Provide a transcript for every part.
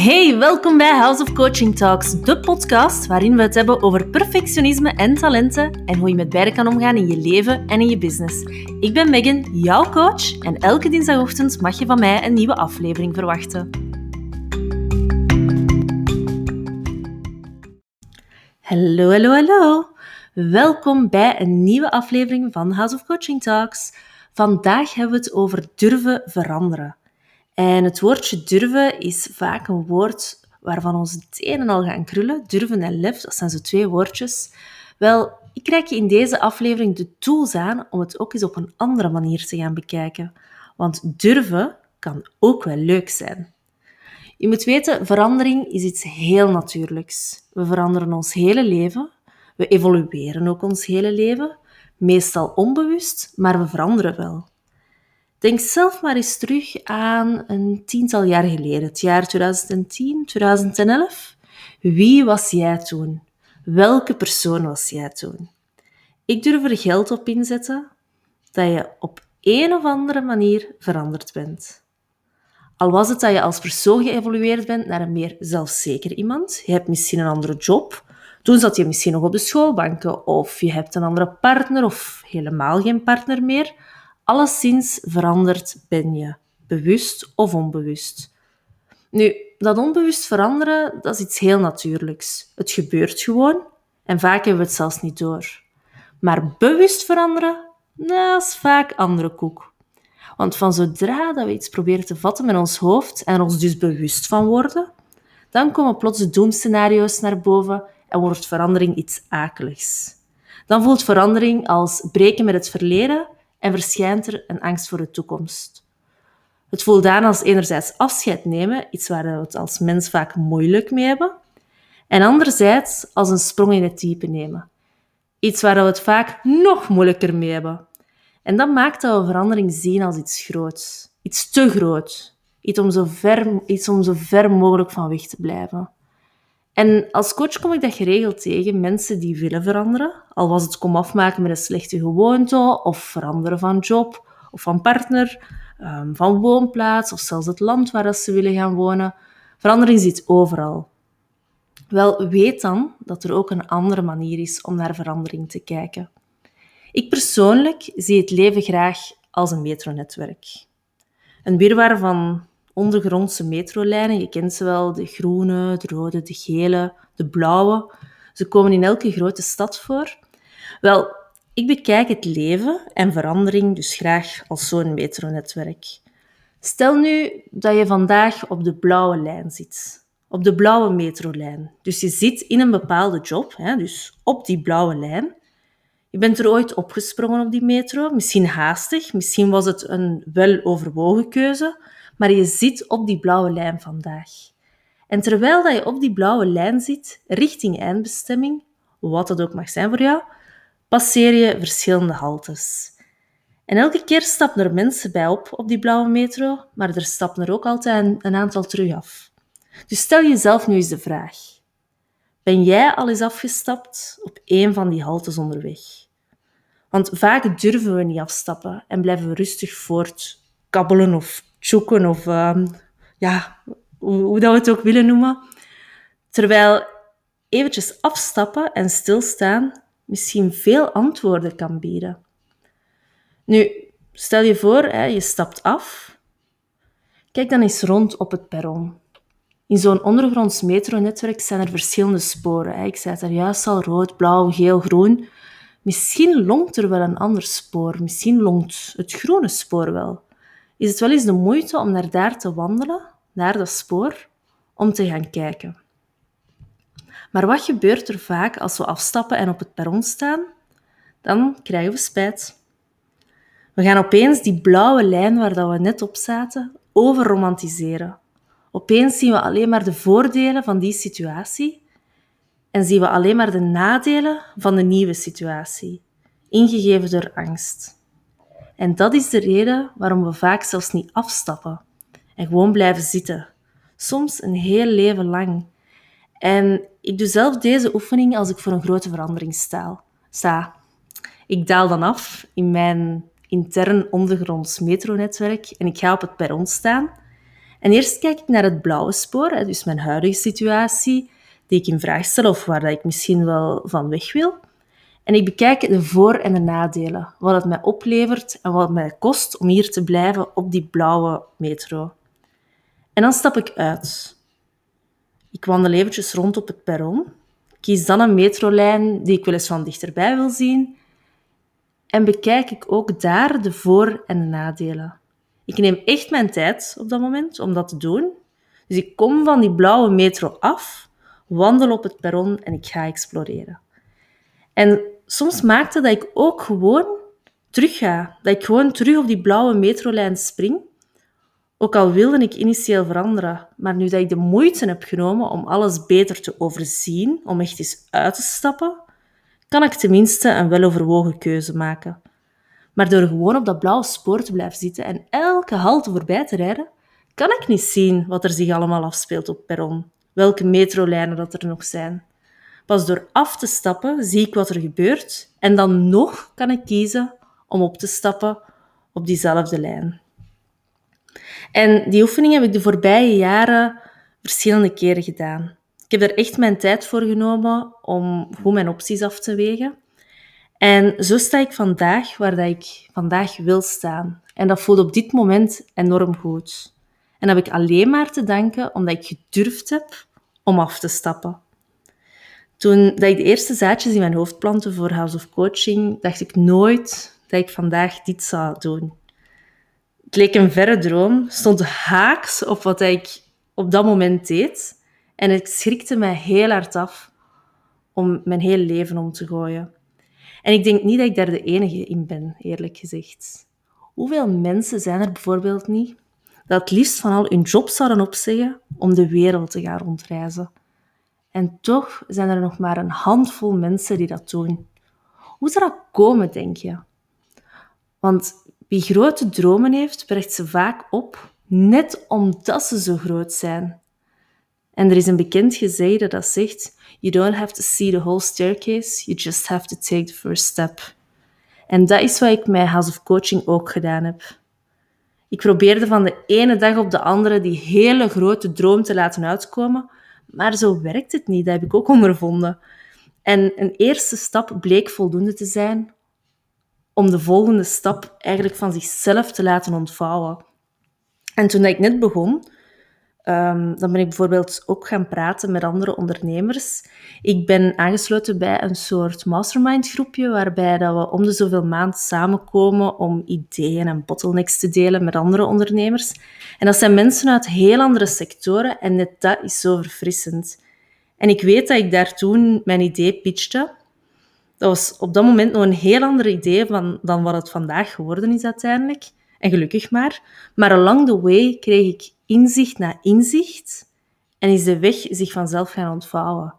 Hey, welkom bij House of Coaching Talks, de podcast waarin we het hebben over perfectionisme en talenten en hoe je met beide kan omgaan in je leven en in je business. Ik ben Megan, jouw coach, en elke dinsdagochtend mag je van mij een nieuwe aflevering verwachten. Hallo, hallo, hallo. Welkom bij een nieuwe aflevering van House of Coaching Talks. Vandaag hebben we het over durven veranderen. En het woordje durven is vaak een woord waarvan onze tenen al gaan krullen. Durven en lef, dat zijn zo twee woordjes. Wel, ik krijg je in deze aflevering de tools aan om het ook eens op een andere manier te gaan bekijken. Want durven kan ook wel leuk zijn. Je moet weten, verandering is iets heel natuurlijks. We veranderen ons hele leven. We evolueren ook ons hele leven. Meestal onbewust, maar we veranderen wel. Denk zelf maar eens terug aan een tiental jaar geleden, het jaar 2010, 2011. Wie was jij toen? Welke persoon was jij toen? Ik durf er geld op inzetten dat je op een of andere manier veranderd bent. Al was het dat je als persoon geëvolueerd bent naar een meer zelfzeker iemand, je hebt misschien een andere job, toen zat je misschien nog op de schoolbanken, of je hebt een andere partner of helemaal geen partner meer alleszins veranderd ben je, bewust of onbewust. Nu, dat onbewust veranderen, dat is iets heel natuurlijks. Het gebeurt gewoon en vaak hebben we het zelfs niet door. Maar bewust veranderen, dat is vaak andere koek. Want van zodra dat we iets proberen te vatten met ons hoofd en ons dus bewust van worden, dan komen plots de doemscenario's naar boven en wordt verandering iets akeligs. Dan voelt verandering als breken met het verleden en verschijnt er een angst voor de toekomst. Het voelt aan als enerzijds afscheid nemen, iets waar we het als mens vaak moeilijk mee hebben, en anderzijds als een sprong in het diepe nemen. Iets waar we het vaak nog moeilijker mee hebben. En dat maakt dat we verandering zien als iets groots. Iets te groot. Iets om zo ver, iets om zo ver mogelijk van weg te blijven. En als coach kom ik dat geregeld tegen, mensen die willen veranderen. Al was het kom afmaken met een slechte gewoonte, of veranderen van job, of van partner, ehm, van woonplaats, of zelfs het land waar ze willen gaan wonen. Verandering zit overal. Wel, weet dan dat er ook een andere manier is om naar verandering te kijken. Ik persoonlijk zie het leven graag als een metronetwerk. Een wirwar van ondergrondse metrolijnen. Je kent ze wel, de groene, de rode, de gele, de blauwe. Ze komen in elke grote stad voor. Wel, ik bekijk het leven en verandering dus graag als zo'n metronetwerk. Stel nu dat je vandaag op de blauwe lijn zit, op de blauwe metrolijn. Dus je zit in een bepaalde job, hè, dus op die blauwe lijn. Je bent er ooit opgesprongen op die metro, misschien haastig, misschien was het een wel overwogen keuze, maar je zit op die blauwe lijn vandaag. En terwijl dat je op die blauwe lijn zit, richting eindbestemming, wat dat ook mag zijn voor jou, passeer je verschillende haltes. En elke keer stappen er mensen bij op op die blauwe metro, maar er stappen er ook altijd een aantal terug af. Dus stel jezelf nu eens de vraag. Ben jij al eens afgestapt op een van die haltes onderweg? Want vaak durven we niet afstappen en blijven we rustig voortkabbelen of zoeken of ehm, ja, hoe, hoe, dat we het ook willen noemen. Terwijl eventjes afstappen en stilstaan misschien veel antwoorden kan bieden. Nu, stel je voor, hè, je stapt af. Kijk dan eens rond op het perron. In zo'n ondergronds metronetwerk zijn er verschillende sporen. Hè. Ik zei het daar juist al, rood, blauw, geel, groen. Misschien longt er wel een ander spoor. Misschien longt het groene spoor wel is het wel eens de moeite om naar daar te wandelen, naar dat spoor, om te gaan kijken. Maar wat gebeurt er vaak als we afstappen en op het perron staan? Dan krijgen we spijt. We gaan opeens die blauwe lijn waar we net op zaten overromantiseren. Opeens zien we alleen maar de voordelen van die situatie en zien we alleen maar de nadelen van de nieuwe situatie, ingegeven door angst. En dat is de reden waarom we vaak zelfs niet afstappen en gewoon blijven zitten. Soms een heel leven lang. En ik doe zelf deze oefening als ik voor een grote verandering sta. Ik daal dan af in mijn intern ondergronds metronetwerk en ik ga op het perron staan. En eerst kijk ik naar het blauwe spoor, dus mijn huidige situatie, die ik in vraag stel of waar ik misschien wel van weg wil. En ik bekijk de voor- en de nadelen, wat het mij oplevert en wat het mij kost om hier te blijven op die blauwe metro. En dan stap ik uit. Ik wandel eventjes rond op het perron, kies dan een metrolijn die ik wel eens van dichterbij wil zien en bekijk ik ook daar de voor- en de nadelen. Ik neem echt mijn tijd op dat moment om dat te doen. Dus ik kom van die blauwe metro af, wandel op het perron en ik ga exploreren. En soms maakte dat ik ook gewoon terug ga. Dat ik gewoon terug op die blauwe metrolijn spring. Ook al wilde ik initieel veranderen, maar nu dat ik de moeite heb genomen om alles beter te overzien, om echt eens uit te stappen, kan ik tenminste een weloverwogen keuze maken. Maar door gewoon op dat blauwe spoor te blijven zitten en elke halte voorbij te rijden, kan ik niet zien wat er zich allemaal afspeelt op perron, welke metrolijnen dat er nog zijn. Pas door af te stappen zie ik wat er gebeurt en dan nog kan ik kiezen om op te stappen op diezelfde lijn. En die oefening heb ik de voorbije jaren verschillende keren gedaan. Ik heb er echt mijn tijd voor genomen om goed mijn opties af te wegen. En zo sta ik vandaag waar dat ik vandaag wil staan. En dat voelt op dit moment enorm goed. En dat heb ik alleen maar te danken omdat ik gedurfd heb om af te stappen. Toen dat ik de eerste zaadjes in mijn hoofd plantte voor House of Coaching, dacht ik nooit dat ik vandaag dit zou doen. Het leek een verre droom, stond haaks op wat ik op dat moment deed. En ik schrikte mij heel hard af om mijn hele leven om te gooien. En ik denk niet dat ik daar de enige in ben, eerlijk gezegd. Hoeveel mensen zijn er bijvoorbeeld niet dat het liefst van al hun job zouden opzeggen om de wereld te gaan rondreizen? En toch zijn er nog maar een handvol mensen die dat doen. Hoe zou dat komen, denk je? Want wie grote dromen heeft, brengt ze vaak op, net omdat ze zo groot zijn. En er is een bekend gezegde dat zegt: You don't have to see the whole staircase, you just have to take the first step. En dat is wat ik met House of Coaching ook gedaan heb. Ik probeerde van de ene dag op de andere die hele grote droom te laten uitkomen, maar zo werkt het niet, dat heb ik ook ondervonden. En een eerste stap bleek voldoende te zijn om de volgende stap eigenlijk van zichzelf te laten ontvouwen. En toen ik net begon, Um, dan ben ik bijvoorbeeld ook gaan praten met andere ondernemers. Ik ben aangesloten bij een soort mastermind groepje, waarbij dat we om de zoveel maand samenkomen om ideeën en bottlenecks te delen met andere ondernemers. En dat zijn mensen uit heel andere sectoren en net dat is zo verfrissend. En ik weet dat ik daar toen mijn idee pitchte. Dat was op dat moment nog een heel ander idee van, dan wat het vandaag geworden is uiteindelijk. En gelukkig maar. Maar along the way kreeg ik inzicht na inzicht en is de weg zich vanzelf gaan ontvouwen.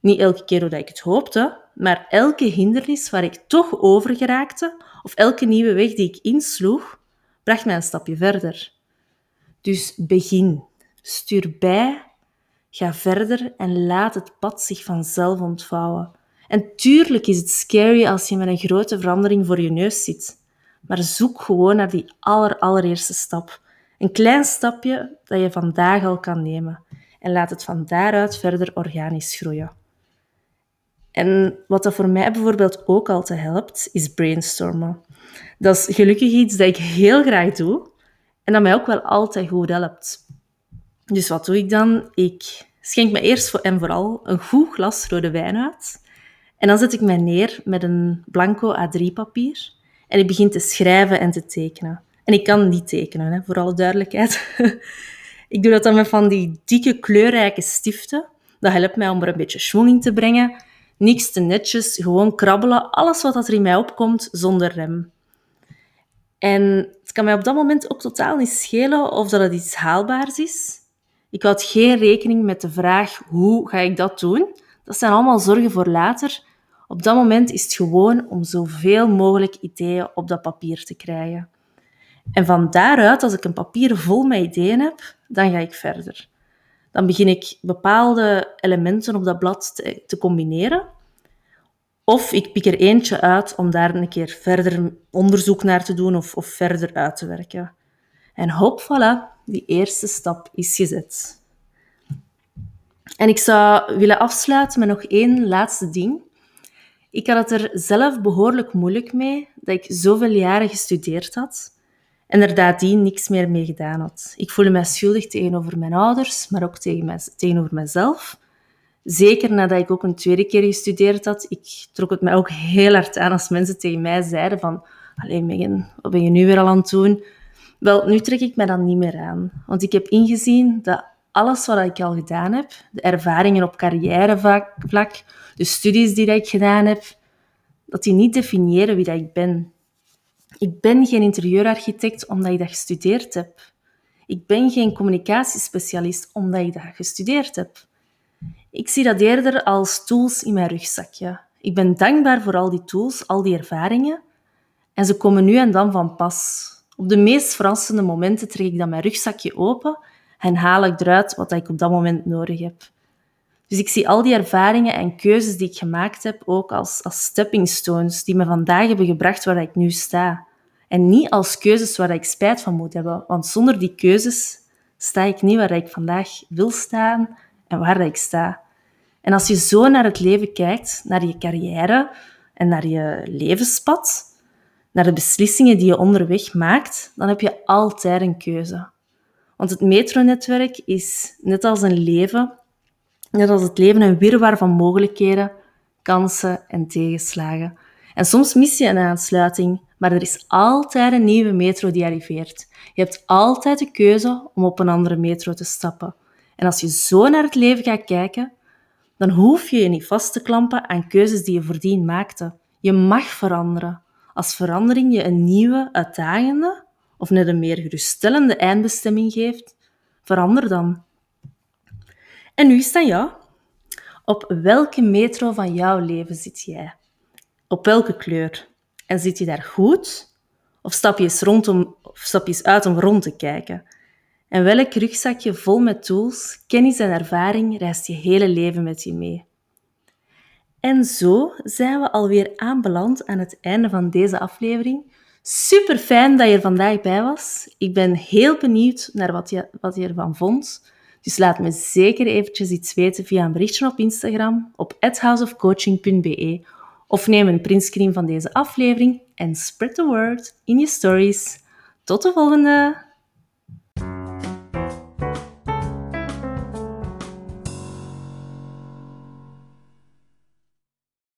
Niet elke keer hoe ik het hoopte, maar elke hindernis waar ik toch over geraakte, of elke nieuwe weg die ik insloeg, bracht mij een stapje verder. Dus begin, stuur bij, ga verder en laat het pad zich vanzelf ontvouwen. En tuurlijk is het scary als je met een grote verandering voor je neus zit. Maar zoek gewoon naar die aller, allereerste stap. Een klein stapje dat je vandaag al kan nemen. En laat het van daaruit verder organisch groeien. En wat dat voor mij bijvoorbeeld ook altijd helpt, is brainstormen. Dat is gelukkig iets dat ik heel graag doe en dat mij ook wel altijd goed helpt. Dus wat doe ik dan? Ik schenk me eerst en vooral een goed glas rode wijn uit. En dan zet ik mij neer met een blanco A3-papier en ik begin te schrijven en te tekenen. En ik kan niet tekenen, hè, voor alle duidelijkheid. ik doe dat dan met van die dikke kleurrijke stiften. Dat helpt mij om er een beetje schwung in te brengen. Niks te netjes, gewoon krabbelen. Alles wat er in mij opkomt, zonder rem. En het kan mij op dat moment ook totaal niet schelen of dat het iets haalbaars is. Ik houd geen rekening met de vraag hoe ga ik dat doen. Dat zijn allemaal zorgen voor later. Op dat moment is het gewoon om zoveel mogelijk ideeën op dat papier te krijgen. En van daaruit, als ik een papier vol met ideeën heb, dan ga ik verder. Dan begin ik bepaalde elementen op dat blad te, te combineren. Of ik pik er eentje uit om daar een keer verder onderzoek naar te doen of, of verder uit te werken. En hop, voilà, die eerste stap is gezet. En ik zou willen afsluiten met nog één laatste ding. Ik had het er zelf behoorlijk moeilijk mee dat ik zoveel jaren gestudeerd had en er nadien niks meer mee gedaan had. Ik voelde mij schuldig tegenover mijn ouders, maar ook tegenover mezelf. Zeker nadat ik ook een tweede keer gestudeerd had, ik trok het mij ook heel hard aan als mensen tegen mij zeiden van Allee Megan, wat ben je nu weer al aan het doen? Wel, nu trek ik mij dat niet meer aan. Want ik heb ingezien dat alles wat ik al gedaan heb, de ervaringen op carrièrevlak, de studies die ik gedaan heb, dat die niet definiëren wie dat ik ben. Ik ben geen interieurarchitect omdat ik dat gestudeerd heb. Ik ben geen communicatiespecialist omdat ik dat gestudeerd heb. Ik zie dat eerder als tools in mijn rugzakje. Ik ben dankbaar voor al die tools, al die ervaringen. En ze komen nu en dan van pas. Op de meest verrassende momenten trek ik dan mijn rugzakje open en haal ik eruit wat ik op dat moment nodig heb. Dus ik zie al die ervaringen en keuzes die ik gemaakt heb ook als, als stepping stones die me vandaag hebben gebracht waar ik nu sta. En niet als keuzes waar ik spijt van moet hebben, want zonder die keuzes sta ik niet waar ik vandaag wil staan en waar ik sta. En als je zo naar het leven kijkt, naar je carrière en naar je levenspad, naar de beslissingen die je onderweg maakt, dan heb je altijd een keuze. Want het metronetwerk is net als een leven, net als het leven een wirwar van mogelijkheden, kansen en tegenslagen. En soms mis je een aansluiting, maar er is altijd een nieuwe metro die arriveert. Je hebt altijd de keuze om op een andere metro te stappen. En als je zo naar het leven gaat kijken, dan hoef je je niet vast te klampen aan keuzes die je voordien maakte. Je mag veranderen. Als verandering je een nieuwe, uitdagende of net een meer geruststellende eindbestemming geeft, verander dan. En nu is het aan jou. Op welke metro van jouw leven zit jij? Op welke kleur? En zit je daar goed? Of stap je eens, rondom, of stap je eens uit om rond te kijken? En welk rugzakje vol met tools, kennis en ervaring reist je hele leven met je mee? En zo zijn we alweer aanbeland aan het einde van deze aflevering. Super fijn dat je er vandaag bij was. Ik ben heel benieuwd naar wat je, wat je ervan vond. Dus laat me zeker eventjes iets weten via een berichtje op Instagram op houseofcoaching.be of neem een printscreen van deze aflevering en spread the word in je stories. Tot de volgende!